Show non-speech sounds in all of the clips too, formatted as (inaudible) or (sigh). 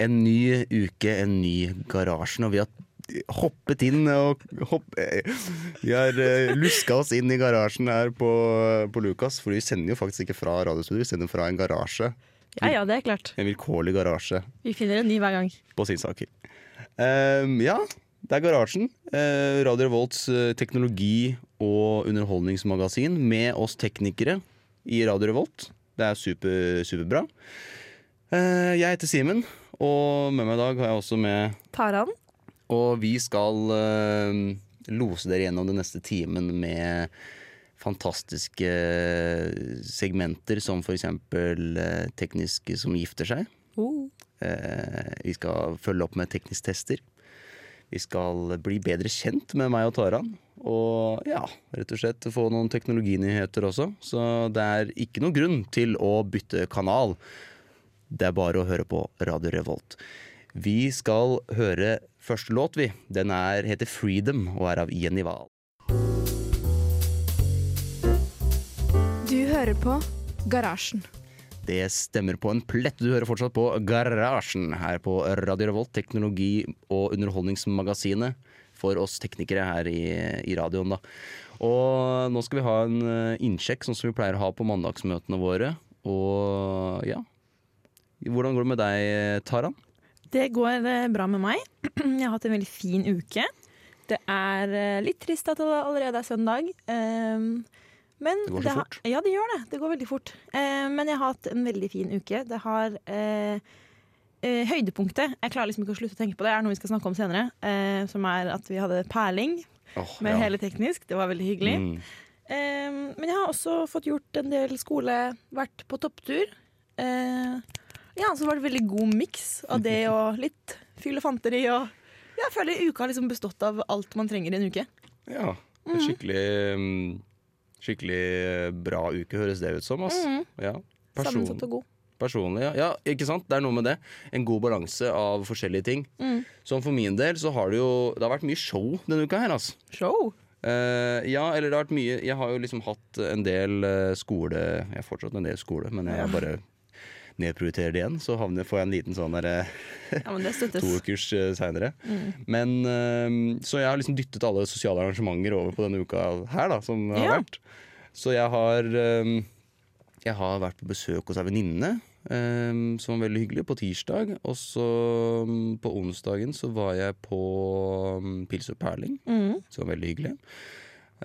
En ny uke, en ny Garasjen, og vi har hoppet inn og hopp, Vi har uh, luska oss inn i garasjen her på, på Lukas, for vi sender jo faktisk ikke fra radiostudio, vi sender fra en garasje. Ja, ja, det er klart. En vilkårlig garasje Vi finner en ny hver gang. på Singsaker. Um, ja, det er Garasjen. Uh, Radio Revolts uh, teknologi- og underholdningsmagasin med oss teknikere i Radio Revolt. Det er super, superbra. Uh, jeg heter Simen, og med meg i dag har jeg også med Taran. Og vi skal uh, lose dere gjennom den neste timen med fantastiske segmenter som eksempel uh, tekniske som gifter seg. Oh. Uh, vi skal følge opp med teknisk tester. Vi skal bli bedre kjent med meg og Taran. Og ja, rett og slett få noen teknologinyheter også. Så det er ikke noen grunn til å bytte kanal. Det er bare å høre på Radio Revolt. Vi skal høre første låt, vi. Den er, heter 'Freedom' og er av Jenny Wahl. Du hører på Garasjen. Det stemmer på en plett. Du hører fortsatt på Garasjen her på Radio Revolt, teknologi- og underholdningsmagasinet for oss teknikere her i, i radioen. da. Og nå skal vi ha en eh, innsjekk, sånn som vi pleier å ha på mandagsmøtene våre. Og ja Hvordan går det med deg, Taran? Det går eh, bra med meg. (clears throat) Jeg har hatt en veldig fin uke. Det er eh, litt trist at det allerede er søndag. ehm, men Det går så det fort. Ja, det gjør det. Det går veldig fort. Eh, men jeg har hatt en veldig fin uke. Det har eh, Høydepunktet Jeg klarer liksom ikke å slutte å tenke på det. Det er noe vi skal snakke om senere. som er at vi hadde perling oh, med ja. hele teknisk. Det var veldig hyggelig. Mm. Eh, men jeg har også fått gjort en del skole, vært på topptur. Eh, ja, så var det veldig god miks av det (laughs) og litt fyllefanteri og Jeg føler uka har liksom bestått av alt man trenger i en uke. Ja. En skikkelig, mm, skikkelig bra uke, høres det ut som. ass. -hmm. Ja. Sammensatt og god. Personlig, ja. ja. Ikke sant? Det er noe med det. En god balanse av forskjellige ting. Mm. Sånn for min del så har det jo Det har vært mye show denne uka her, altså. Show! Uh, ja, eller det har vært mye Jeg har jo liksom hatt en del eh, skole Jeg har fortsatt en del skole, men jeg bare nedprioriterer det igjen. Så havner, får jeg en liten sånn derre Ja, men det (laughs) to ukers uh, seinere. Mm. Men eh, Så jeg har liksom dyttet alle sosiale arrangementer over på denne uka her, da, som har Ja. vært. Så jeg har eh, Jeg har vært på besøk hos ei venninne. eh, som var veldig hyggelig, på tirsdag. Og så mm, på onsdagen så var jeg på um, Pils og Perling, Mm. som var veldig hyggelig.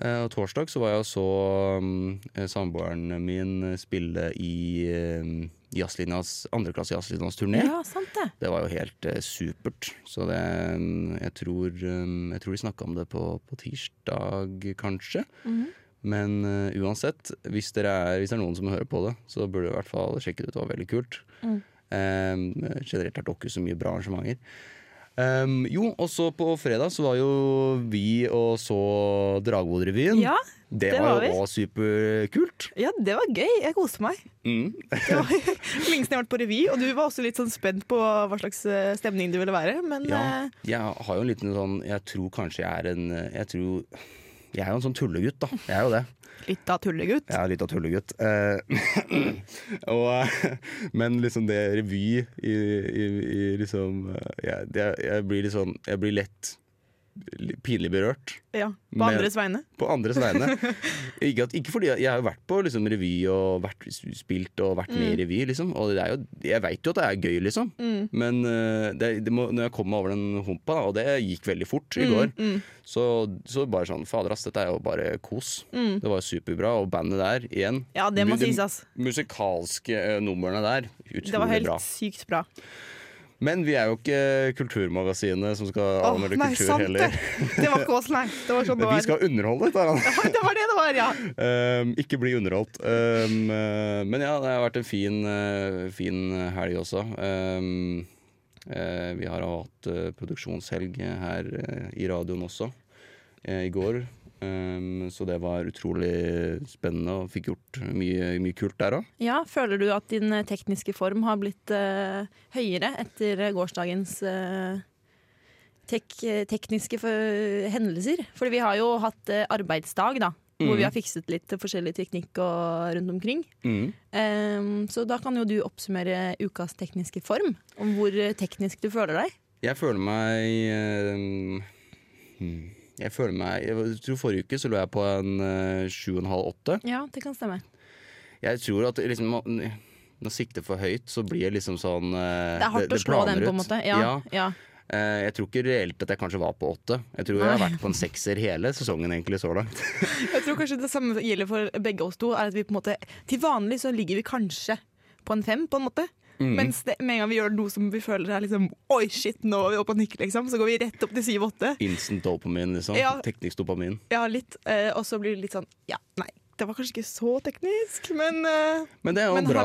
Eh, og torsdag så var jeg og så eh, samboeren min spille i jazzlinjas, andreklasse jazzlinjas turné. Ja, sant det. Det var jo helt eh, supert. Så det mm, Jeg tror, mm, jeg tror de snakka om det på, på tirsdag, kanskje. Mhm. Men uh, uansett, hvis, er, hvis det er noen som hører på det, så burde du i hvert fall sjekke det ut. Det var veldig kult. Mm. Eh, generelt har dere så mye bra arrangementer. Um, jo, og så på fredag så var jo vi og så Dragvoll-revyen. Ja, det, det var var jo òg superkult. ja, det var gøy. Jeg koste meg. Mm. Det var (laughs) lenge siden jeg har vært på revy, og du var også litt sånn spent på hva slags eh, stemning det ville være. Men Ja, eh, jeg har jo en liten sånn Jeg tror kanskje jeg er en Jeg tror Jeg er jo en sånn tullegutt, da. Jeg er jo det. Litt av tullegutt. Jeg er litt av tullegutt. Eh, (clears throat) og, (laughs) men liksom det revy i, i, i liksom eh, jeg, jeg blir sånn Jeg blir lett pinlig berørt. Ja, På med, andres vegne. På andres vegne. (laughs) ikke, at, ikke fordi jeg, jeg har jo vært på liksom, revy og vært spilt og vært med i revy, liksom. Og det er jo, jeg veit jo at det er gøy, liksom. Mm. Men eh, det, det må, når jeg kom meg over den humpa, og det gikk veldig fort i Mm, går, mm, så, så bare sånn Fader ass, dette er jo bare kos. mm. Det var superbra. Og bandet der, igjen. Ja, det må De- sies, ass. Musikalske eh, numrene der, utrolig Det var helt bra. sykt bra. Men vi er jo ikke Kulturmagasinet som skal anmelde oh, kultur heller. det! Det var ikke oss, nei. Det var sånn det Vi skal underholde, Taran. (laughs) Det var det det var, ja. Um, ikke bli underholdt. Um, men ja, det har vært en fin, uh, fin helg også. Um, uh, vi har hatt uh, produksjonshelg her uh, i radioen også eh, i går. Um, så det var utrolig spennende og fikk gjort mye, mye kult der òg. Ja, Føler du at din eh, tekniske form har blitt uh, høyere etter eh, gårsdagens uh, tek tekniske for hendelser? Fordi vi har jo hatt uh, arbeidsdag, da. Hvor Mhm. vi har fikset litt forskjellig teknikk og rundt omkring. Mm. Um, så da kan jo du oppsummere ukas tekniske form. Om hvor teknisk du føler deg. Jeg føler meg um, hmm, Jeg føler meg Jeg tror forrige uke så lå jeg på en eh, sju og en halv, åtte. Ja, det kan stemme. Jeg tror at liksom når sikter for høyt, så blir det liksom sånn eh, Det er hardt å slå den, på en måte. Ja, Ja, ja. eh, jeg tror ikke reelt at jeg kanskje var på åtte. Jeg tror jeg har vært på en sekser hele sesongen egentlig så langt. (laughs) Jeg tror kanskje det samme gjelder for begge oss to. Er at vi på en måte, til vanlig så ligger vi kanskje på en fem, på en måte. Mm. Mens det, med en gang vi gjør noe som vi føler er liksom Oi, shit, nå er vi oppe og nikker, liksom. Så går vi rett opp til syv-åtte. Instant dopamin, liksom. Ja. Teknisk dopamin. Ja, litt. Eh, og så blir det litt sånn Ja, nei, det var kanskje ikke så teknisk, men eh, Men det er jo Men bra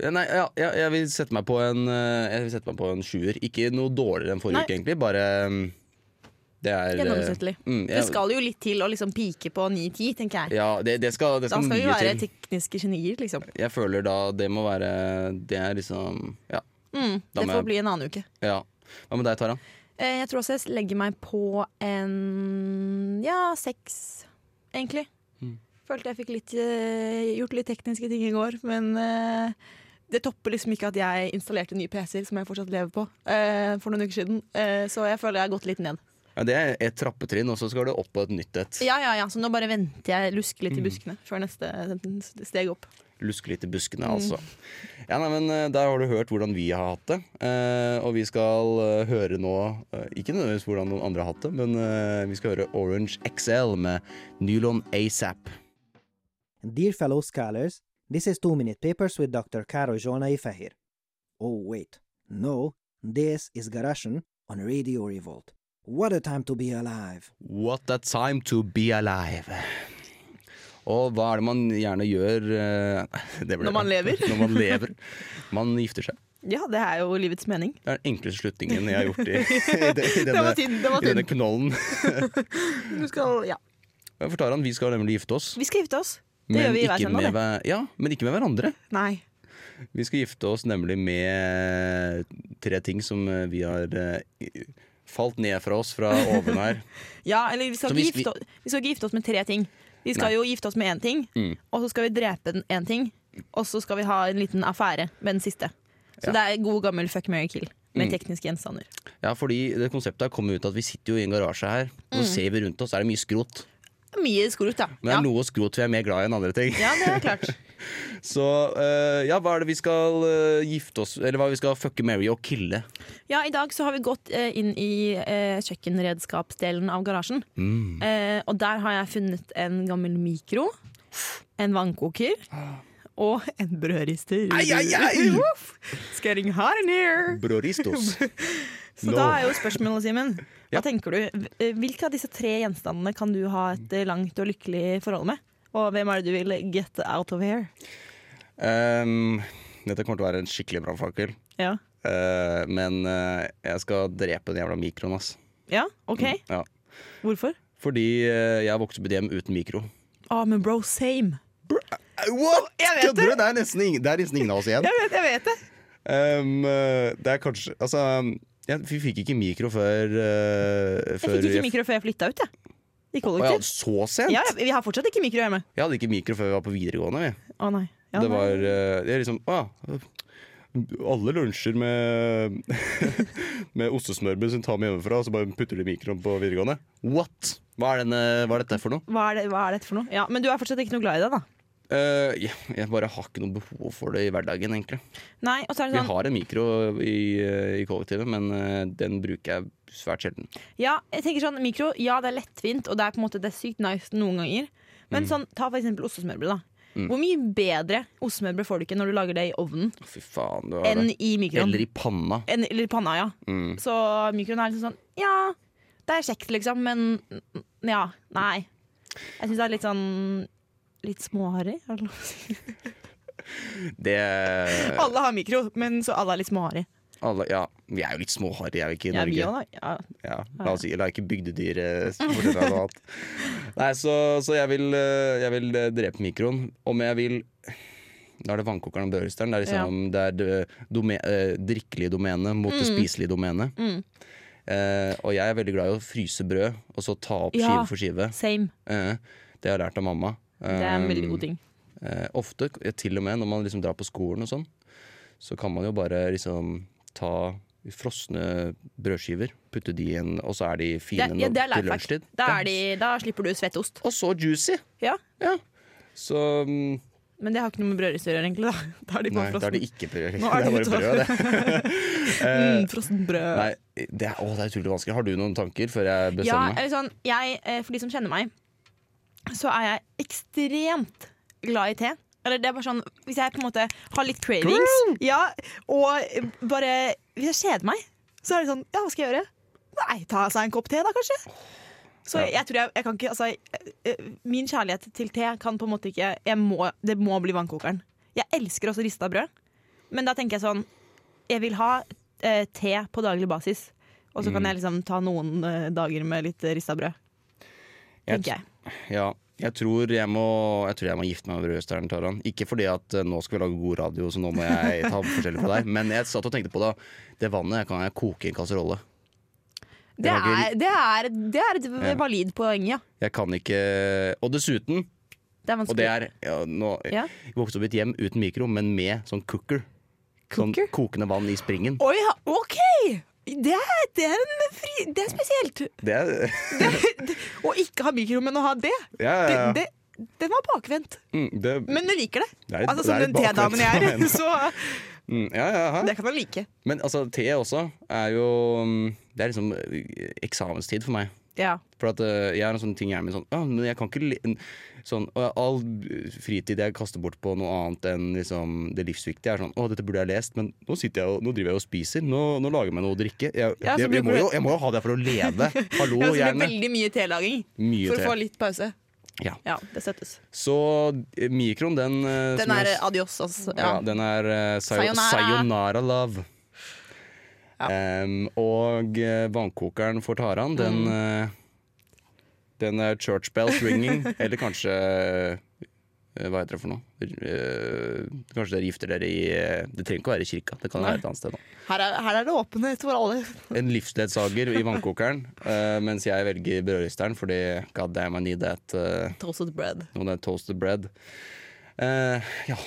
ja, Nei, ja, ja, jeg vil sette meg på en eh, Jeg vil sette meg på en sjuer. Ikke noe dårligere enn forrige Nei. uke, egentlig. Bare mm, Det er eh, gjennomsnittlig. mm, Det skal jo litt til å liksom pike på 9-10, tenker jeg. Ja, det, det skal, det Da skal skal vi være til. tekniske genier, liksom. Jeg føler da det må være Det er liksom Ja. Mm, det får jeg- bli en annen uke. ja. Hva med deg, Tara? Eh, jeg tror også jeg legger meg på en ja, seks, egentlig. Mm. Følte jeg fikk litt, eh, gjort litt tekniske ting i går, men det topper liksom ikke at jeg installerte nye PC-er som jeg fortsatt lever på, for noen uker siden. Så jeg føler jeg har gått litt ned. Ja, det er et trappetrinn, og så skal du opp på et nytt et. Ja, ja, ja, Så nå bare venter jeg, lusker litt i Mm. buskene før neste steg opp. Luske litt i buskene, Mm. altså. Ja, nei, men eh, Der har du hørt hvordan vi har hatt det. Eh, og vi skal eh, høre nå eh, Ikke nødvendigvis hvordan noen andre har hatt det, men eh, vi skal høre Orange XL med Nylon ASAP. Dear fellow scholars, this is Two Minute Papers with Dr. Karo Jona Ifahir. Oh, wait. No, this is Garashan on Radio Revolt. What a time to be alive. What a time to be alive. Og hva er det man gjerne gjør eh, (laughs) det ble Når man lever? (laughs) Når man lever. Man gifter seg. Ja, det er jo livets mening. Det er den enkleste slutningen jeg har gjort i, i, (laughs) de- i Det denne, tynn. Det i denne knollen. Du skal, ja. Jeg For Taran, vi skal nemlig gifte oss. Vi skal gifte oss. Det men gjør vi i hver sending, med. Ja, men ikke med hverandre. Nei. Vi skal gifte oss nemlig med tre ting som eh, vi har eh, falt ned fra oss fra oven her. (laughs) Ja, eller vi skal, vi- gifte, vi skal ikke gifte oss med tre ting. Vi skal Nei. jo gifte oss med én ting, Mm. og så skal vi drepe den én ting. Og så skal vi ha en liten affære med den siste. Så Ja. det er god gammel fuck, marry, kill med Mm. tekniske gjenstander. Ja, fordi det konseptet her kommer ut at vi sitter jo i en garasje her, og så ser vi rundt oss, er det mye skrot. Mye skrot, ja. Men det Ja. er noe skrot vi er mer glad i enn andre ting. ja, det er klart. (laughs) Så uh, ja, hva er det vi skal uh, gifte oss Eller hva vi skal fucke, marry og kille? Ja, I dag så har vi gått uh, inn i kjøkkenredskapsdelen av garasjen. Mm. Og der har jeg funnet en gammel mikro, en vannkoker og en brødrister. Ai, ai! (laughs) Woof! It's getting hot in here! Brødristos. (laughs) Så No. da er jo spørsmålet, Simen. Hva Ja. tenker du? Hvilke av disse tre gjenstandene kan du ha et langt og lykkelig forhold med? Og hvem er det du vil get out of here? Um, dette kommer til å være en skikkelig brannfakkel. Ja. Uh, men uh, jeg skal drepe den jævla mikroen, ass. ja, OK. Ja. Hvorfor? Fordi uh, jeg har vokst opp i et hjem uten mikro. Ah, men bro, same. What?! Kødder du? Det er nesten ingen, det er nesten ingen av oss igjen. Jeg vet, jeg vet det. Um, det er kanskje Altså, ja, vi fikk ikke mikro før uh, Jeg fikk ikke mikro før jeg flytta ut, jeg. I Å ja, så sent? Ja, vi har fortsatt ikke mikro hjemme. Jeg hadde ikke mikro før vi var på videregående. Vi. Å nei. Ja, det var eh, det er liksom Å ja. Alle lunsjer med (laughs) Med ostesmørbrød som tar med hjemmefra, og så bare putter de mikroen på videregående. What?! Hva er, denne, hva er dette for noe? Hva er, det, hva er dette for noe? Ja, Men du er fortsatt ikke noe glad i det, da? Eh, yeah, jeg bare har ikke noe behov for det i hverdagen, egentlig. Nei, og så det Vi sånn har en mikro i, eh, i kollektivet, men uh, den bruker jeg svært sjelden. Ja, jeg tenker sånn, mikro, ja det er lettvint, og det er på en måte det er sykt nice noen ganger. Men sånn, ta for eksempel ostesmørbrød, da. Mm. Hvor mye bedre ostesmørbrød får du ikke når du lager det i ovnen, Fy faen, du har enn det. i mikroen? Eller i panna. En, eller i panna, ja. Mm. Så mikroen er liksom sånn Ja, det er kjekt, liksom, men mm, ja, nei. Jeg syns det er litt sånn Litt småharry. er det lov å si? (laughs) Det Alle har mikro, men så alle er litt småharry. Alle, ja, vi er jo litt småharry, er vi ikke i Ja, vi Norge? Ja. Ja, la oss si, la ikke bygdedyr eh, fortelle noe annet. Nei, så, så jeg, vil, eh, jeg vil eh, drepe mikroen. Om jeg vil Da er det vannkokeren og børresteren. Det er, liksom, det, er det dome, eh, drikkelige domenet mot det spiselige domenet. Mm. Eh, og jeg er veldig glad i å fryse brød, og så ta opp Ja. skive for skive. Same. Eh, det har jeg lært av mamma. Det er en veldig god ting. Eh, ofte, eh, til og med når man liksom drar på skolen og sånn, så kan man jo bare liksom ta frosne brødskiver, putte de i en, og så er de Det, fine ja, det er til lunsjtid. Da, er de, da slipper du svettost. Og så juicy! Ja. Så um, Men det har ikke noe med brødrist å gjøre, egentlig. Da, (laughs) da er de Nei, da er det ikke brød. Nå (laughs) Det er er bare brød, det. (laughs) Mm, frossen brød. Nei, det er, å, det er utrolig vanskelig. Har du noen tanker før jeg Ja, bestemmer meg? Ja, sånn, jeg, eh, for de som kjenner meg, så er jeg ekstremt glad i te. Eller det er bare sånn, Hvis jeg på en måte har litt cravings, ja, og bare Hvis jeg kjeder meg, så er det sånn Ja, hva skal jeg gjøre? Nei, ta seg en kopp te, da, kanskje. Så Ja. jeg tror jeg, jeg kan ikke Altså, eh, eh, min kjærlighet til te kan på en måte ikke må, Det må bli vannkokeren. Jeg elsker også rista brød, men da tenker jeg sånn Jeg vil ha eh, te på daglig basis. Og så kan Mm. jeg liksom ta noen eh, dager med litt rista brød. Tenker jeg. Ja, jeg tror jeg må, jeg tror jeg må gifte meg med brødstjernen, Taran. Ikke fordi at eh, nå skal vi lage god radio, så nå må jeg ta forskjellig fra deg. Men jeg satt og tenkte på da, det vannet kan jeg koke i en kasserolle. Det er, det er, det er et Ja. valid poeng, ja. Jeg kan ikke Og dessuten, Det og det er ja, nå, Ja. Jeg vokste opp i et hjem uten mikro, men med sånn cooker. Sånn kokende vann i springen. Oi, OK! Det er, det er, fri, det er spesielt. Det er Å ikke ha mikro, men å ha det. Ja, ja, det, ja. det den var bakvendt. Mm, Men du liker det. det litt- Altså Som den litt tedamen jeg er. (laughs) Så Mm, ja, ja, hæ? det kan man like. Men altså, te også er jo mm, Det er liksom eh, eksamenstid for meg. Ja. For at uh, jeg har en sånn ting i hjernen min sånn, ah, men jeg kan ikke li- sånn, All fritid jeg kaster bort på noe annet enn liksom, det livsviktige, er sånn Å, dette burde jeg lest, men nå, sitter jeg og, nå driver jeg og spiser. Nå, nå lager jeg meg noe å drikke. Jeg, Ja, jeg, jeg, må jo, jeg må jo ha det for å leve. Hallo, (laughs) Ja, så det blir gjerne. veldig mye telaging Mye for te. å få litt pause. Ja. Ja, det støttes. Så Mikron mikroen, den eh, Den er adios, altså. Ja, den er uh, sayo, Sayonara. sayonara love. Ja. Em, og eh, vannkokeren for Taran, den Mm. eh, Den er church bells ringing, (laughs) eller kanskje eh, Hva heter det for noe? Kanskje dere gifter dere i Det trenger ikke å være i kirka, det kan være et annet sted. Her, er, her er det åpenhet for alle. (laughs) En livsledsager i vannkokeren, uh, mens jeg velger brødristeren fordi god damn I need that. Uh, Toasted bread. No, that toasted bread. Uh, ja,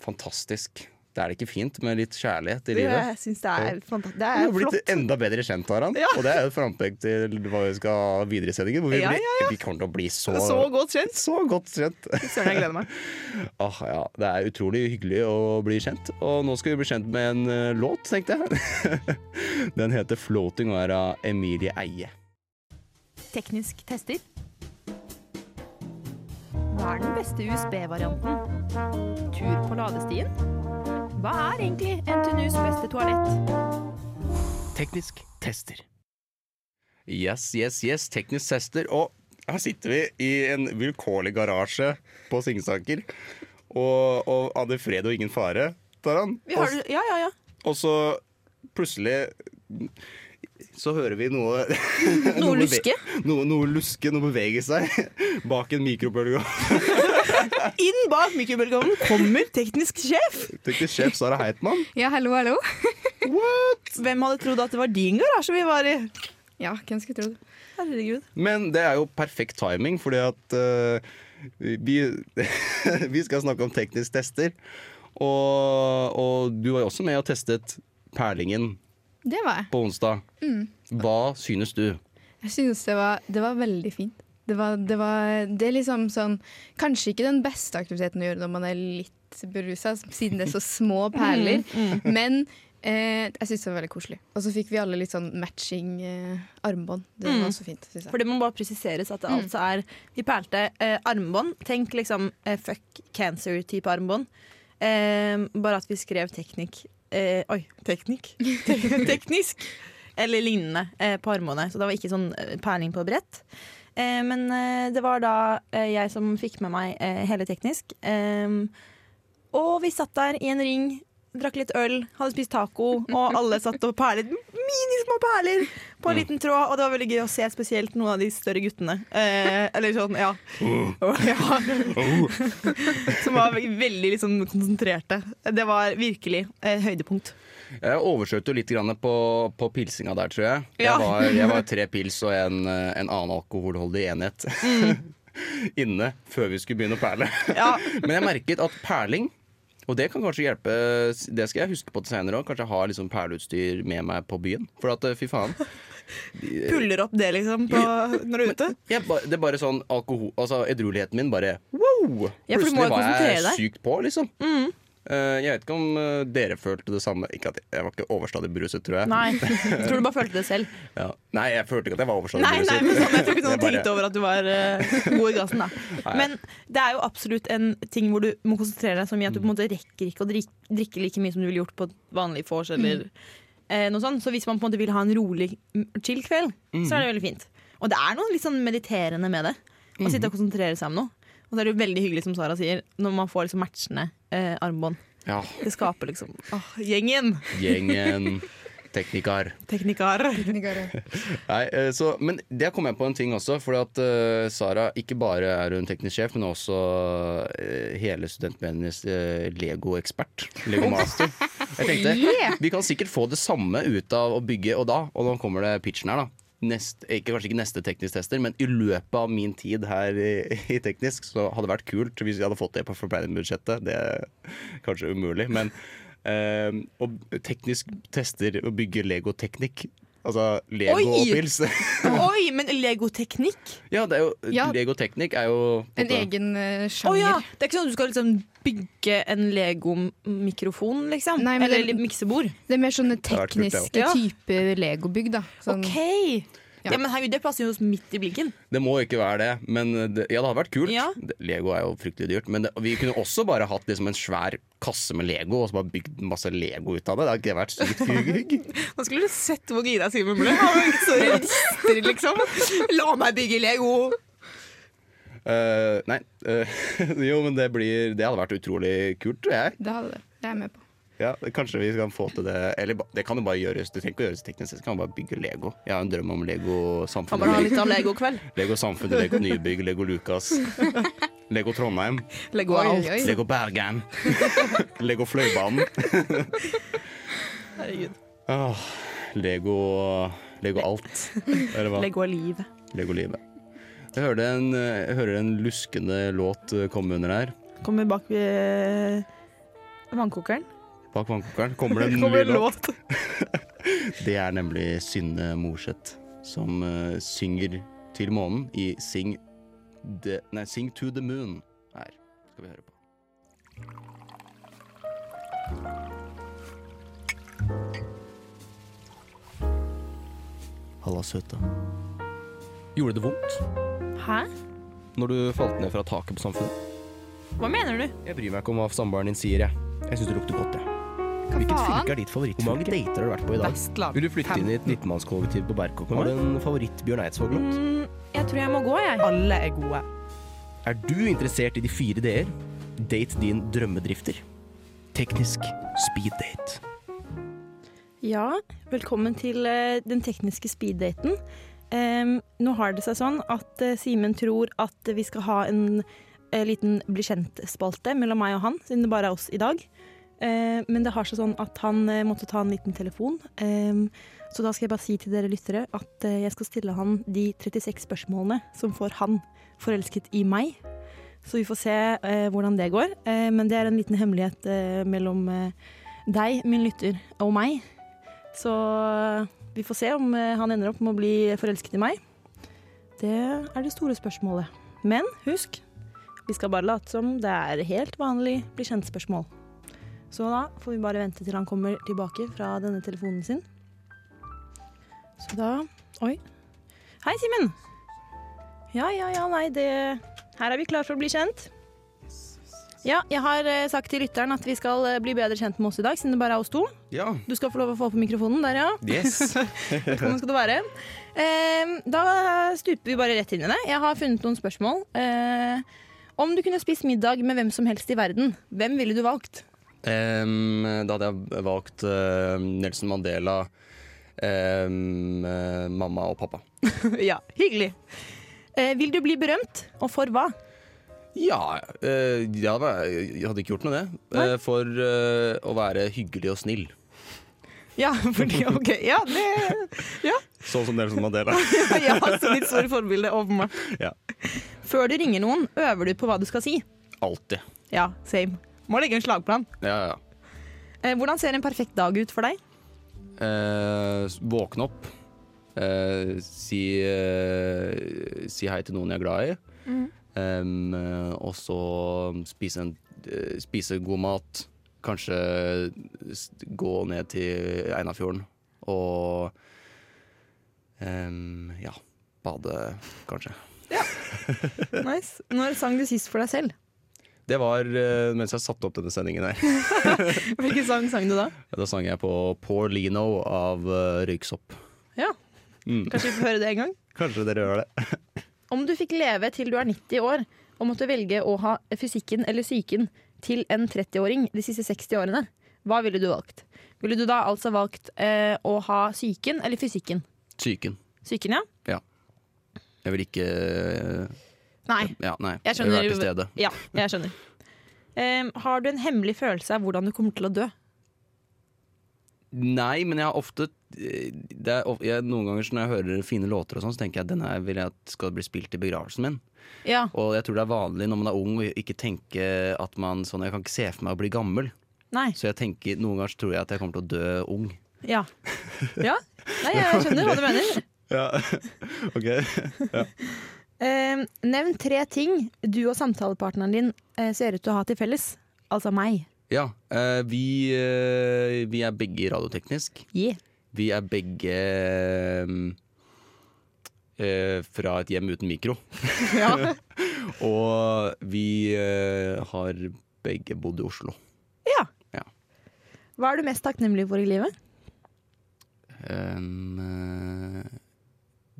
fantastisk. Det er det ikke fint med litt kjærlighet i livet? Jeg synes det er fantastisk. Det Vi er har blitt enda bedre kjent, Aran. Ja. Og det er jo et frampek til hva vi skal ha videre i sendingen. Hvor vi, Ja, ja, vi kommer til å bli så, Så godt kjent. så godt kjent. Søren, jeg gleder meg. (laughs) ah, ja, det er utrolig hyggelig å bli kjent. Og nå skal vi bli kjent med en uh, låt, tenkte jeg. (laughs) Den heter 'Floating' og er av Emilie Eie. Teknisk tester. Hva er den beste USB-varianten? Tur på ladestien? Hva er egentlig NTNUs beste toalett? Teknisk tester. Yes, yes, yes, teknisk tester. Og her sitter vi i en vilkårlig garasje på Singsaker. Og, og hadde fred og ingen fare, Taran. Vi har, ja, ja, ja. Og så plutselig så hører vi noe (laughs) Noe noe luske. Noe, noe luske, noe beveger seg (laughs) bak en mikrobølge. Inn bak mikrobølgeovnen kommer teknisk sjef. Teknisk sjef Sara Heitmann. Ja, hallo, hallo. Hvem hadde trodd at det var din garasje vi var i? Ja, hvem skulle trodd? Herregud. Men det er jo perfekt timing, fordi at uh, vi, (laughs) vi skal snakke om teknisk tester. Og, og du var jo også med og testet Perlingen Det var jeg. på onsdag. Hva synes du? Jeg synes det var, det var veldig fint. Det, var, det, var, det er liksom sånn Kanskje ikke den beste aktiviteten å gjøre når man er litt berusa, siden det er så små (laughs) perler. Men eh, jeg synes det var veldig koselig. Og så fikk vi alle litt sånn matching eh, armbånd. Det Mm. var så fint. Synes jeg. For det må bare presiseres at det altså er Vi perlte eh, armbånd. Tenk liksom eh, fuck cancer-type armbånd. Eh, bare at vi skrev teknikk eh, Oi, teknikk? (laughs) Te- Teknisk! Eller lignende eh, på armbåndet. Så det var ikke sånn perling på brett. Eh, men eh, det var da eh, jeg som fikk med meg hele teknisk. Eh, og vi satt der i en ring drakk litt øl, hadde spist taco, og alle satt og perlet minismå perler på en liten tråd. Og det var veldig gøy å se spesielt noen av de større guttene. Eh, eller sånn, ja. (laughs) ja. Som var veldig liksom konsentrerte. Det var virkelig høydepunkt. Jeg overskjøt jo litt grann på, på pilsinga der, tror jeg. Ja. Jeg, var, jeg var tre pils og en, eh, en annen alkoholholdig enhet (laughs) inne før vi skulle begynne å perle. Ja. (laughs) Men jeg merket at perling og det kan kanskje hjelpe Det skal jeg huske på til senere òg. Kanskje ha liksom perleutstyr med meg på byen. For at, eh, fy faen. Puller opp det, liksom, på, (laughs) når du er ute. Jeg, det er bare sånn alkohol Altså edrueligheten min bare wow! Ja, Plutselig var jeg. Mm. sykt på, liksom. Eh, jeg vet ikke om eh, dere følte det samme. Ikke at jeg, var ikke overstadig beruset, tror jeg. Nei, jeg (laughs) tror du bare følte det selv. Ja. Nei, jeg følte ikke at jeg var overstadig Nei, beruset. nei, men sånn, jeg tror ikke (laughs) noen bare- tenkte over at du var eh, god i gassen. da (laughs) Men det er jo absolutt en ting hvor du må konsentrere deg så mye at du på en måte rekker ikke å drikke, drikke like mye som du ville gjort på et vanlig vors. Eller mm. noe sånt Så hvis man på en måte vil ha en rolig, mm, chill kveld, så er det veldig fint. Og det er noe litt sånn mediterende med det. Å sitte og konsentrere seg om noe. Og så er det jo veldig hyggelig, som Sara sier, når man får liksom matchende eh, armbånd. Ja, Det skaper liksom åh, Gjengen! gjengen, (laughs) teknikar. Teknikar. (laughs) Nei, eh, så, men det kom jeg på en ting også. For at uh, Sara ikke bare er hun teknisk sjef, men også uh, hele studentmedienes uh, Lego-ekspert. Lego-master. Jeg tenkte (laughs) Yeah. vi kan sikkert få det samme ut av å bygge, og da, og nå kommer det pitchen her, da. Nest, ikke, kanskje ikke neste teknisk tester, men i løpet av min tid her i, i teknisk, så hadde det vært kult hvis vi hadde fått det på Forplanning-budsjettet. Det er kanskje umulig, men eh, og teknisk tester å bygge Lego-teknikk. Altså Lego Oi! og pils. (laughs) Oi, men legoteknikk? ja, det er jo, Ja. Lego-teknikk er jo på En måte- egen eh, Å sjanger. ja. Det er ikke sånn at du skal liksom bygge en Lego-mikrofon, liksom? Nei, men Eller det- miksebord? Det er mer sånne vært kult, det tekniske også. typer legobygg, da. Sånn, OK! Ja. Ja. men herregud, Det passer jo midt i blinken. Det må ikke være det, men det, ja, det hadde vært kult. Ja. Lego er jo fryktelig dyrt, men det, vi kunne også bare hatt liksom en svær kasse med Lego og så bare bygd masse Lego ut av det. Det hadde ikke vært sykt hygg. (laughs) Nå skulle du sett hvor gira Simen ble. Han står så rister, liksom. La meg bygge Lego! Uh, nei, Uh, (laughs) jo, men det blir Det hadde vært utrolig kult, tror jeg. Det hadde det. Det er jeg med på. Ja, kanskje vi kan få til det Eller det kan jo bare gjøres. Du trenger ikke å gjøres teknisk, Du kan bare bygge Lego. Jeg har en drøm om Lego Han Samfunnet. bare ha litt av Lego-kveld. (laughs) Lego Samfunnet, Lego Nybygg, Lego Lukas. (laughs) Lego Trondheim. Lego alt. oi. Lego Bergen. (laughs) Lego Fløibanen. Herregud. Ah, Lego Lego alt. Eller hva? Lego livet. Lego-livet. Jeg hører en, jeg hører en luskende låt komme under her. Kommer bak ved vannkokeren. Bak vannkokeren kommer det en (laughs) Kommer ny låt. låt. (laughs) Det er nemlig Synne Morseth som uh, synger til månen i Sing, the, nei, Sing to the Moon. Her skal vi høre på. Halla, søta. Gjorde det vondt Hæ? når du falt ned fra taket på Samfunnet? Hva mener du? Jeg bryr meg ikke om hva samboeren din sier, jeg. Jeg syns det lukter godt, jeg. Hvilket fylke er ditt Hvor mange favorittfylke? dater har du vært på i dag? Vestland. Vil du flytte inn i et 19-mannskollektiv på Berkåk? Har du en favoritt-Bjørn Eidsvåg-låt? Mm, jeg tror jeg må gå, jeg. Alle er gode. Er du interessert i de fire d-er? Date din drømmedrifter. Teknisk speeddate. Ja, velkommen til uh, den tekniske speeddaten. Um, nå har det seg sånn at uh, Simen tror at vi skal ha en uh, liten bli kjent-spalte mellom meg og han, siden det bare er oss i dag. Eh, men det har seg sånn at han eh, måtte ta en liten telefon. Em, så da skal jeg bare si til dere lyttere at eh, jeg skal stille han de 36 spørsmålene som får han forelsket i meg. Så vi får se hvordan det går. Men det er en liten hemmelighet mellom deg, min lytter, og meg. Så vi får se om han ender opp med å bli forelsket i meg. Det er det store spørsmålet. Men husk, vi skal bare late som det er helt vanlig bli kjent-spørsmål. Så da får vi bare vente til han kommer tilbake fra denne telefonen sin. Så da Oi. Hei, Simen. Ja, ja, ja, nei, det Her er vi klar for å bli kjent. Ja, jeg har eh, sagt til lytteren at vi skal eh, bli bedre kjent med oss i dag, siden det bare er oss to. Ja. Du skal få lov å få på mikrofonen der, ja. Yes. (laughs) Velkommen skal du være. Eh, da stuper vi bare rett inn i det. Jeg har funnet noen spørsmål. Eh, om du kunne spist middag med hvem som helst i verden, hvem ville du valgt? Da hadde jeg valgt eh, Nelson Mandela, eh, mamma og pappa. (laughs) ja, hyggelig. Eh, vil du bli berømt, og for hva? Ja, ja jeg hadde ikke gjort noe det. Nei. For å være hyggelig og snill. Ja, (laughs) fordi, ok, ja, det Sånn som Nelson Mandela. (laughs) Ja, som ditt store forbilde, åpenbart. Ja. Før du ringer noen, øver du på hva du skal si. Alltid. Ja, same. Må legge en slagplan. Ja, ja. Eh, hvordan ser en perfekt dag ut for deg? Eh, våkne opp. Eh, si, eh, si hei til noen jeg er glad i. Mm. eh, og så spise, en, eh, spise god mat. Kanskje gå ned til Einafjorden og um, ja, bade, kanskje. (laughs) Nice. Når sang du sist for deg selv? Det var uh, mens jeg satte opp denne sendingen her. (laughs) Hvilken sang sang du da? Da sang jeg på Poor Lino av uh, Røyksopp. Ja, Mm. Kanskje vi får høre det en gang? (laughs) Kanskje dere gjør det. (laughs) Om du fikk leve til du er 90 år, og måtte velge å ha fysikken eller psyken til en 30-åring de siste 60 årene, hva ville du valgt? Ville du da altså valgt uh, å ha psyken eller fysikken? Psyken. Psyken, ja? Ja. Jeg vil ikke Nei. Ja, nei. Jeg skjønner. vil være til stede. (laughs) Ja, jeg skjønner. Um, har du en hemmelig følelse av hvordan du kommer til å dø? Nei, men jeg har ofte eh, det er, jeg, Noen ganger når jeg hører fine låter, og sånn, så tenker jeg at denne vil jeg skal bli spilt i begravelsen min. Ja. Og jeg tror det er vanlig når man er ung å ikke tenke at man sånn Jeg kan ikke se for meg å bli gammel. Nei. Så jeg tenker, noen ganger tror jeg at jeg kommer til å dø ung. Ja. ja. Nei, jeg skjønner hva du mener. (laughs) Ja, (laughs) ok Em, nevn tre ting du og samtalepartneren din eh, ser ut til å ha til felles. Altså meg. Ja, eh, vi, eh, vi er begge radioteknisk. Yeah. Vi er begge mm, eh, fra et hjem uten mikro. (laughs) Ja. (laughs) Og vi eh, har begge bodd i Oslo. ja. Ja. Hva er du mest takknemlig for i livet? Um, eh,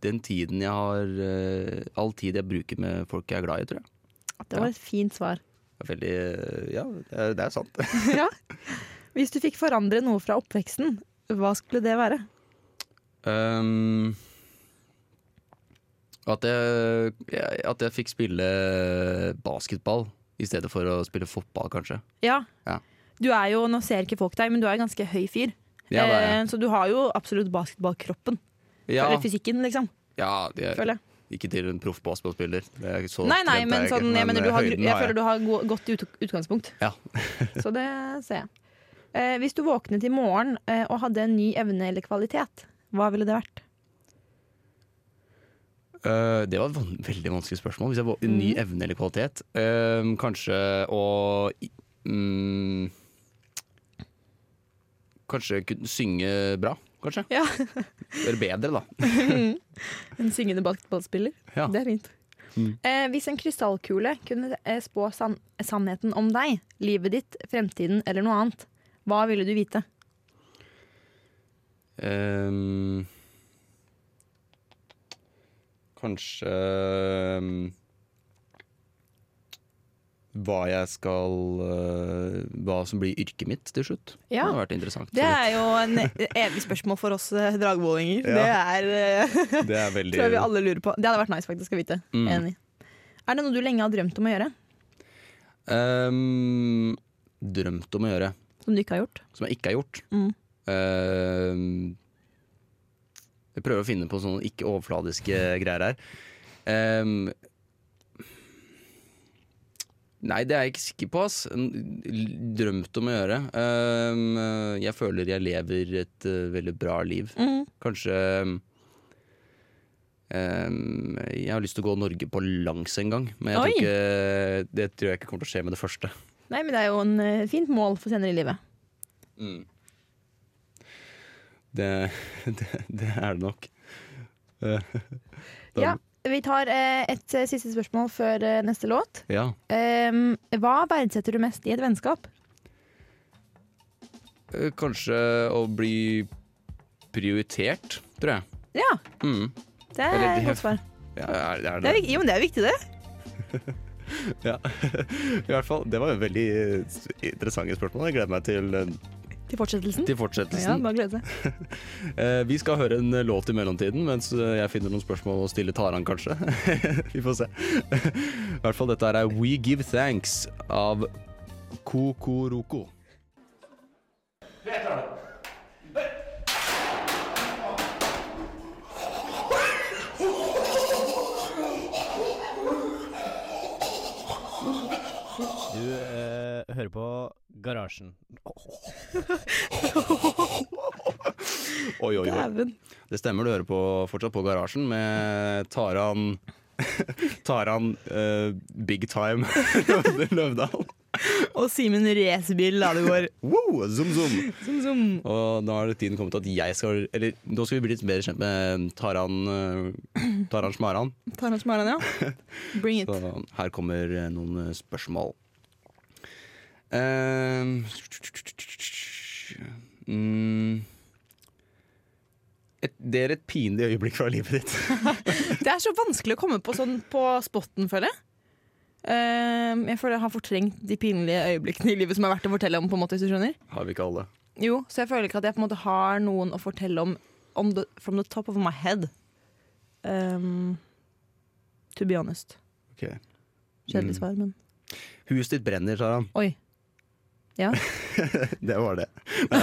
den tiden jeg har eh, All tid jeg bruker med folk jeg er glad i, tror jeg. Det var et fint svar. Veldig eh, Ja, det er, sant. (laughs) ja. Hvis du fikk forandre noe fra oppveksten, hva skulle det være? Um, at, jeg, at jeg fikk spille basketball i stedet for å spille fotball, kanskje. Ja. Ja. Du er jo, Nå ser ikke folk deg, men du er en ganske høy fyr. Ja. Eh, så du har jo absolutt basketballkroppen. Ja, Eller fysikken, liksom. ja de er, Føler jeg. ikke til en proff basketballspiller. Er Nei, nei, men jeg sånn, jeg, mener, du har, jeg føler du har go godt ut utgangspunkt. Ja. (laughs) så det ser jeg. Eh, hvis du våknet i morgen eh, og hadde en ny evne eller kvalitet, hva ville det vært? Uh, det var et veldig vanskelig spørsmål. Hvis jeg var en ny Mm. evne eller kvalitet. Uh, kanskje å mm, Kanskje kunne synge bra, kanskje. Ja. (laughs) Eller bedre, da. (laughs) En syngende basketballspiller. Ja. Det er fint. Mm. Eh, hvis en krystallkule kunne eh, spå sann sannheten om deg, livet ditt, fremtiden eller noe annet, hva ville du vite? Um, kanskje ehm, hva jeg skal eh, Hva som blir yrket mitt til slutt. Ja. Det har vært interessant. Det er jo en evig spørsmål for oss eh, dragvollinger. Ja. Det er eh, det er veldig (laughs) tror jeg vi alle lurer på. Det hadde vært nice faktisk å vite. Mm. Enig. Er det noe du lenge har drømt om å gjøre, Um, Drømt om å gjøre, som du ikke har gjort? som jeg ikke har gjort. Mm. Ehm, jeg prøver å finne på sånne ikke overfladiske greier her. Ehm, nei, det er jeg ikke sikker på, ass. Drømt om å gjøre. Ehm, jeg føler jeg lever et eh, veldig bra liv. Mm. Kanskje ehm, Jeg har lyst til å gå Norge på langs en gang, men jeg tror ikke, det tror jeg ikke kommer til å skje med det første. Nei, men det er jo en eh, fint mål for senere i livet. Mm. Det, (laughs) det, det er det nok. Eh, (laughs) da- Ja, Vi tar eh, et eh, siste spørsmål før eh, neste låt. ja. Hva verdsetter du mest i et vennskap? Kanskje å bli prioritert, tror jeg. Ja, Mm. det er et godt svar. Ja, er, er Det er, det. er, jo, men det er viktig, det. (laughs) Ja, (laughs) i hvert fall. Det var jo veldig interessante spørsmål. Jeg gleder meg til, Til fortsettelsen? til fortsettelsen. Ja, bare glede seg. (laughs) Eh, Vi skal høre en låt i mellomtiden, mens eh, jeg finner noen spørsmål å stille Taran, kanskje. (laughs) Vi får se. (laughs) I hvert fall dette er We Give Thanks av Kokoroko. Du eh, hører på Garasjen. Oi, oi, oi. Det stemmer, du hører på, fortsatt på Garasjen med Taran (laughs) Taran uh, Big Time (laughs) Løvdahl. Og Simen racerbil Ladegård. Wow, zoom, zoom. Zoom, zoom. Og nå har tiden kommet til at jeg skal Eller nå skal vi bli litt bedre kjent med Taran eh, Taran Smaran. Taran Smaran, ja. Bring it. Så her kommer eh, noen spørsmål. Ehm, mm, et, det er et pinlig øyeblikk fra livet ditt. (laughs) Det er så vanskelig å komme på sånn på spotten, føler jeg. Uh, jeg føler jeg har fortrengt de pinlige øyeblikkene i livet som er verdt å fortelle om. på en måte, hvis du skjønner. Har vi ikke alle. Jo, Så jeg føler ikke at jeg på en måte har noen å fortelle om the, from the top of my head. Um, to be honest. Okay. Kjedelig Mm. svar, men Huset ditt brenner, Taran. Oi. Ja. (laughs) (laughs) det var det. Nei,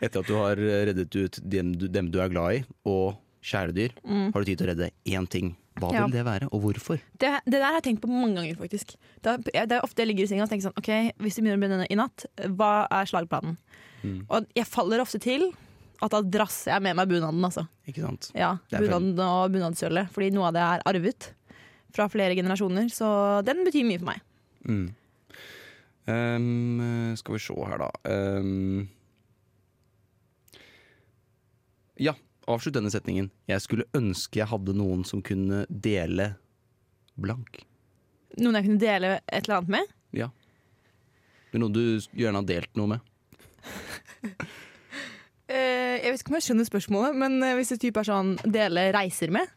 Etter at du har reddet ut dem du, dem du er glad i, og kjæledyr, Mm. har du tid til å redde én ting. Hva Ja. vil det være, og hvorfor? Det, det der har jeg tenkt på mange ganger, faktisk. Det er, det er ofte jeg ligger i senga og tenker sånn OK, hvis det begynner å brenne i natt, hva er slagplanen? Mm. Og jeg faller ofte til at da drasser jeg med meg bunaden, altså. Ikke sant? Ja, bunaden og bunadssølvet. Fordi noe av det er arvet fra flere generasjoner, så den betyr mye for meg. Mm. Ehm, skal vi se her, da. Um, ja, avslutt denne setningen. Jeg skulle ønske jeg hadde noen som kunne dele blank. Noen jeg kunne dele et eller annet med. Ja. Det er noe du gjerne har delt noe med. uh, (laughs) jeg vet ikke om jeg skjønner spørsmålet, men eh, hvis det type er sånn dele reiser med,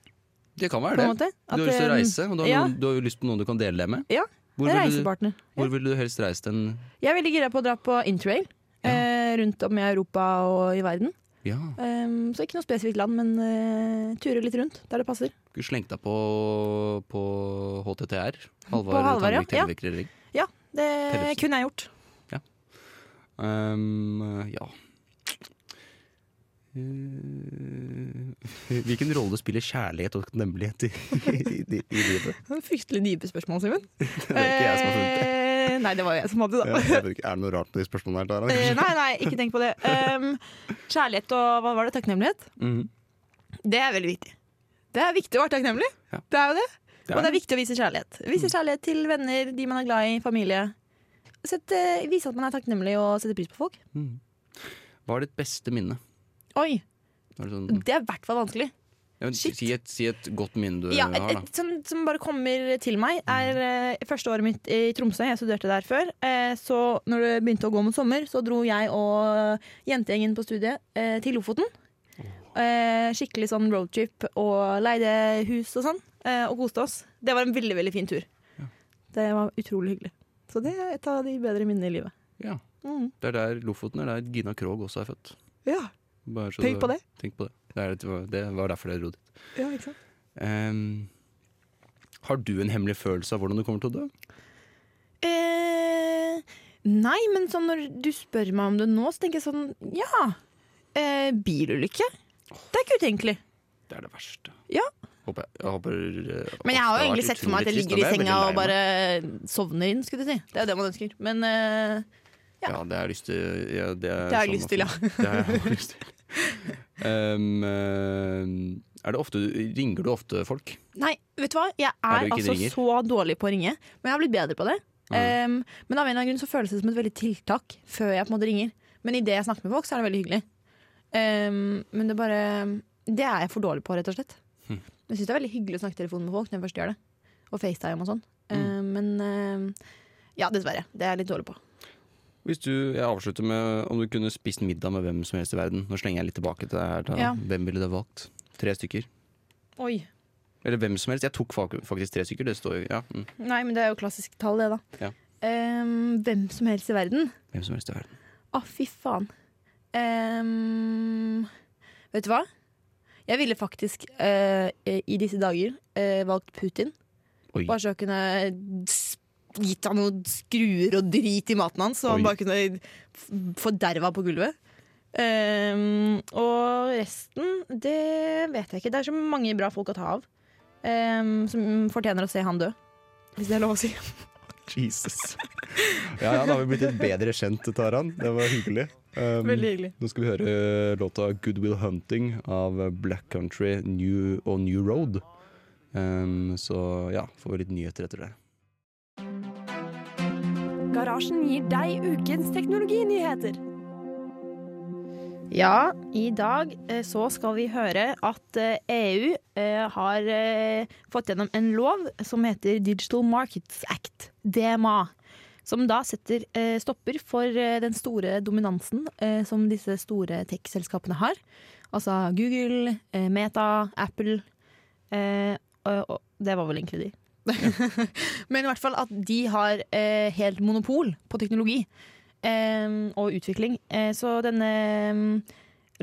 Det kan være det. Du har lyst til å reise, og du har, ja. noen, du har lyst på noen du kan dele det med. Ja, Hvor vil, du, Reisepartner. hvor ville du helst reise den? Jeg er veldig gira på å dra på interrail eh, rundt om i Europa og i verden. Ja, Um, så ikke noe spesifikt land, men uh, ture litt rundt der det passer. du slengte deg på, på HTTR. På Halvard Halvard, ja. Televekrering. Det Tellefsen. kunne jeg gjort. Um, ja Eh, (laughs) Hvilken rolle spiller kjærlighet og takknemlighet i, i, i, i livet? Fryktelig dype spørsmål, Simen. (laughs) Det er ikke jeg som har funnet det. Eh, Nei, det var jeg som hadde det. Da. Ja, ikke, er det noe rart med de spørsmålene her? Tara? Eh, nei, nei, ikke tenk på det. Um, kjærlighet og hva var det? Takknemlighet? Mm. Det er veldig viktig. Det er viktig å være takknemlig. Ja. Det er jo det. Det Og det er er viktig å vise kjærlighet. Vise kjærlighet til venner, de man er glad i, familie. Sette, vise at man er takknemlig og setter pris på folk. Mm. Hva er ditt beste minne? Oi, Er det sånn, det er i hvert fall vanskelig. ja, si, et, si et godt minne du Ja, har, da. som, som bare kommer til meg, er uh, første året mitt i Tromsø. Jeg studerte der før. Uh, så når det begynte å gå mot sommer, så dro jeg og jentegjengen på studiet uh, til Lofoten. Eh, skikkelig sånn roadtrip og leide hus og sånn, eh, og koste oss. Det var en veldig, veldig fin tur. Det var utrolig hyggelig. Så det er et av de bedre minnene i livet. Ja, Mm. det er der Lofoten er der Gina Krog også er født. Ja, tenk du- på det. Tenk på det. Det, er, det, var, derfor det dro dit. Ja, ikke sant? Um, har du en hemmelig følelse av hvordan du kommer til å dø? Eh, nei, men sånn når du spør meg om det nå, så tenker jeg sånn Ja, eh, bilulykke. Det er ikke utenkelig. Det er det verste. Ja. Håper jeg, jeg håper, eh, Men jeg har jo egentlig sett for meg at jeg ligger i senga og bare sovner inn, skulle du si. Det er jo det man ønsker. Men eh, ja. Ja, det har jeg lyst til. Ja, det, Det har jeg lyst til, ja. Det har jeg lyst til. (laughs) (laughs) Eh, er det ofte, ringer du ofte folk? Nei, vet du hva? Jeg Er er altså ringer? så dårlig på å ringe. Men jeg har blitt bedre på det. Um, men av en eller annen grunn så føles det som et veldig tiltak før jeg på en måte ringer. Men idet jeg snakker med folk, så er det veldig hyggelig. Um, men det bare Det er jeg for dårlig på, rett og slett. Mm. Jeg syns det er veldig hyggelig å snakke i telefon med folk når jeg først gjør det. Og FaceTime og sånn. Mm. Um, men um, ja, dessverre. Det er jeg litt dårlig på. Hvis du, Jeg avslutter med om du kunne spist middag med hvem som helst i verden. Nå slenger jeg litt tilbake til det her. Da. Ja. Hvem ville du valgt? Tre stykker. Oi. Eller hvem som helst. Jeg tok faktisk tre stykker. Det står jo ja, mm, Nei, men det er jo klassisk tall, det, da. Ja. Um, hvem som helst i verden. hvem som helst i verden. Å, fy faen. Um, vet du hva? Jeg ville faktisk uh, i disse dager uh, valgt Putin. Oi. Bare så jeg kunne gitt han noen skruer og drit i maten hans, så Oi. han bare kunne forderva på gulvet. Um, og resten, det vet jeg ikke. Det er så mange bra folk å ta av. Um, som fortjener å se han dø. Hvis det er lov å si. (laughs) Jesus. Ja, ja, da har vi blitt litt bedre kjent, Taran. Det var hyggelig. Um, Veldig hyggelig. Nå skal vi høre låta 'Good Will Hunting' av Black Country New og New Road. Um, så ja, får vi litt nyheter etter det. Garasjen gir deg ukens teknologinyheter. Ja, i dag eh, så skal vi høre at EU eh, har eh, fått gjennom en lov som heter Digital Markets Act, DMA. Som da setter stopper for den store dominansen som disse store tech-selskapene har. Altså Google, Meta, Apple. Og det var vel egentlig de. Men i hvert fall at de har eh, helt monopol på teknologi eh, og utvikling. Eh, så denne mm,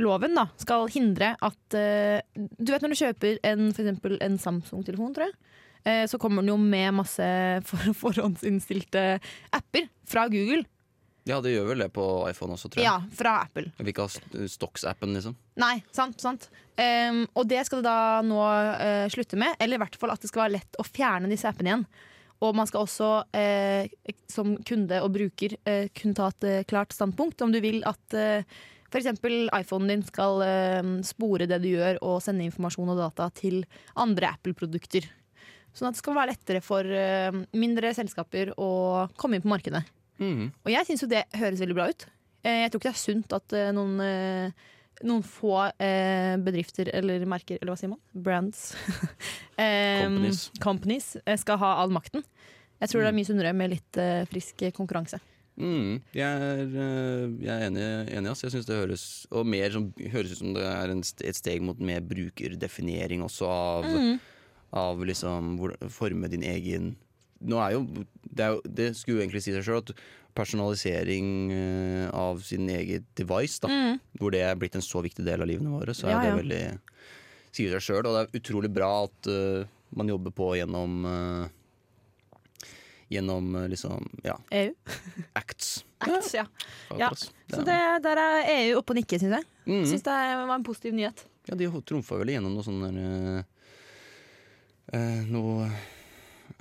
loven da skal hindre at eh, Du vet når du kjøper en, for en Samsung-telefon, tror jeg. eh, Så kommer den jo med masse (laughs) for, forhåndsinnstilte apper fra Google. Ja, det gjør vel det på iPhone også, tror jeg. Ja, fra Apple. Vil ikke ha st- Stocks-appen, liksom. Nei, sant, sant. Um, og det skal det da nå uh, slutte med. Eller i hvert fall at det skal være lett å fjerne disse appene igjen. Og man skal også uh, som kunde og bruker uh, kunne ta et eh, klart standpunkt om du vil at uh, f.eks. iPhonen din skal eh, spore det du gjør og sende informasjon og data til andre Apple-produkter. Sånn at det skal være lettere for eh, mindre selskaper å komme inn på markedet. Mhm. Og jeg syns jo det høres veldig bra ut. Eh, Jeg tror ikke det er sunt at eh, noen, eh, noen få bedrifter eller merker, eller hva sier man? Brands. (laughs) Companies. companies, skal ha all makten. Jeg tror det er mye sunnere med litt frisk konkurranse. Mm, jeg er, jeg er enig, enig ass. Jeg synes det høres Og mer som, høres ut som det er en, et steg mot mer brukerdefinering også av, av liksom hvor, forme din egen Nå er jo det, er jo det skulle jo egentlig si seg sjøl at personalisering eh, av sin eget device, da, hvor det er blitt en så viktig del av livene våre, så er Ja, det veldig Sier seg sjøl. Og det er utrolig bra at uh, man jobber på gjennom uh, Gjennom liksom ja, EU. (laughs) acts. Acts, ja. Ja, Ja. Så det, der er EU oppe og nikker, syns jeg. Mm. Syns det var en positiv nyhet. Ja, de trumfa vel igjennom noe sånn der Noe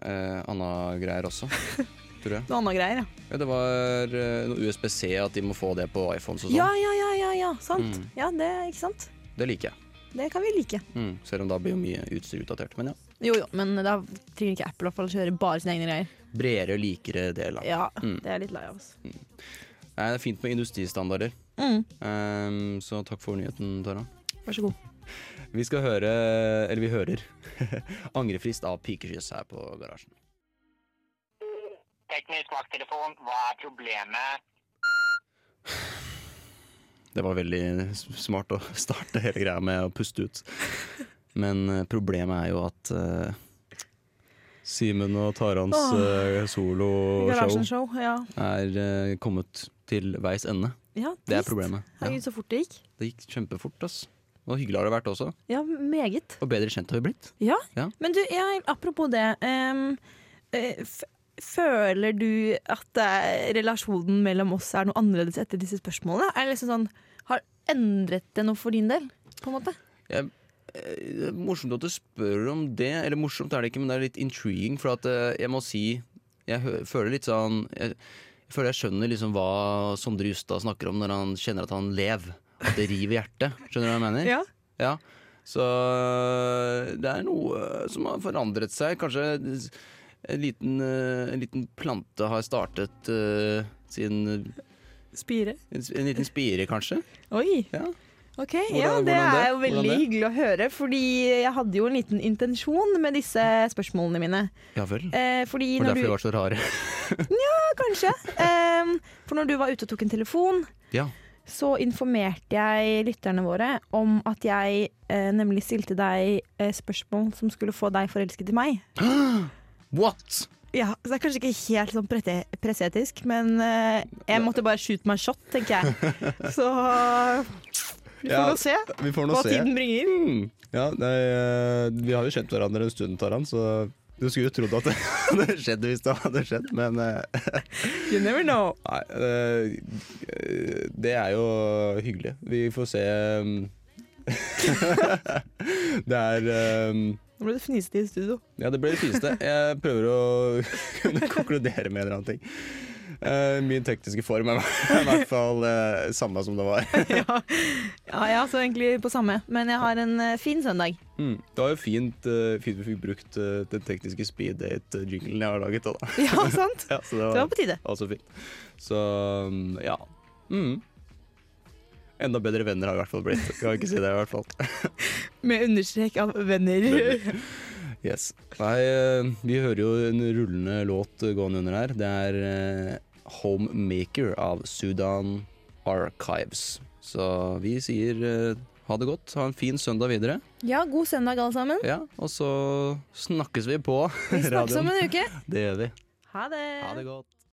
eh, anna greier også, (laughs) tror jeg. Noe annet greier, ja. Ja, det var eh, noe USBC, at de må få det på iPhones og sånn. Ja, ja, ja, ja, ja, sant. Mm. Ja, det, ikke sant? Det liker jeg. Det kan vi like. Mm. Selv om da blir jo mye utstyr utdatert. Men ja. Jo, jo, men da trenger ikke Apple å kjøre bare sine egne greier. Bredere, likere del. av. Ja, Mm. det er litt lei av. Altså. Nei, det er fint med industristandarder. Mm. Ehm, så takk for nyheten, Tara. Vær så god. Vi skal høre, eller vi hører, (laughs) 'Angrefrist' av Pikeskyss her på Garasjen. Teknisk vakttelefon, hva er problemet? Det var veldig smart å (laughs) starte hele greia med å puste ut. Men eh, problemet er jo at uh, Simen og Tarans uh, soloshow ja. er uh, kommet til veis ende. ja Det er problemet. Ja. Herregud, så fort det gikk. Det gikk kjempefort. ass. Og hyggelig har det vært også. Ja, meget. Og bedre kjent har vi blitt. Ja. Ja. Men du, ja, apropos det. eh, f føler du at eh, relasjonen mellom oss er noe annerledes etter disse spørsmålene? Er det liksom sånn, Har endret det noe for din del? På en måte? Jeg, eh, det er morsomt at du spør om det. Eller morsomt er det ikke, men det er litt intriguing. For at eh, jeg må si Jeg føler litt sånn jeg, jeg føler jeg skjønner liksom hva Sondre Justad snakker om når han kjenner at han lever. At det river hjertet. Skjønner du hva jeg mener? Ja. Ja. Så øh, det er noe øh, som har forandret seg. Kanskje en liten, øh, en liten plante har startet uh, sin Spire. en, en liten spire, kanskje. Oi. Ja. Ok, Hvordan- ja, det er jo veldig det? hyggelig å høre. Fordi jeg hadde jo en liten intensjon med disse spørsmålene mine. Ja vel. Eh, fordi når derfor du var så rare. (laughs) Kanskje. Eh, for når du var ute og tok en telefon, Ja. Så informerte jeg lytterne våre om at jeg eh, nemlig stilte deg eh, spørsmål som skulle få deg forelsket i meg. (gasps) What?! Ja, så det er kanskje ikke helt sånn prette- presetisk, men eh, jeg måtte bare shoot my shot, tenker jeg. (laughs) Så vi får Ja, nå se Vi får nå hva se. tiden bringer. Mm. Ja, nei, eh, vi har jo kjent hverandre en stund, Taran, så du skulle jo trodd at (laughs) det hadde skjedd hvis det hadde skjedd, men eh, You never know. (laughs) Nei, eh, det er jo hyggelig. Vi får se um, (laughs) Det er um, Nå ble det fniste i studio. Ja, det ble det fineste. Jeg prøver å kunne konkludere med en eller annen ting. Eh, min tekniske form er (laughs) i hvert fall uh, samme som det var. (laughs) ja. ja, jeg er altså egentlig på samme, men jeg har en uh, fin søndag. Mm. Det var jo fint, uh, fint vi fikk brukt den tekniske speed date-jinglen jeg har laget. Da. Ja, (laughs) sant? ja, så det, Det var på tide. Altså fint. Så um, ja. Mm. Enda bedre venner har i hvert fall blitt. Kan ikke si det, i hvert fall. Med understrek av venner. Yes. Nei, vi hører jo en rullende låt gående under her. Det er 'Homemaker' av Sudan Archives. Så vi sier eh, ha det godt. Ha en fin søndag videre. Ja, god søndag alle sammen. Ja, Og så snakkes vi på Vi snakkes om en uke. Det gjør vi. Ha det. Ha det godt.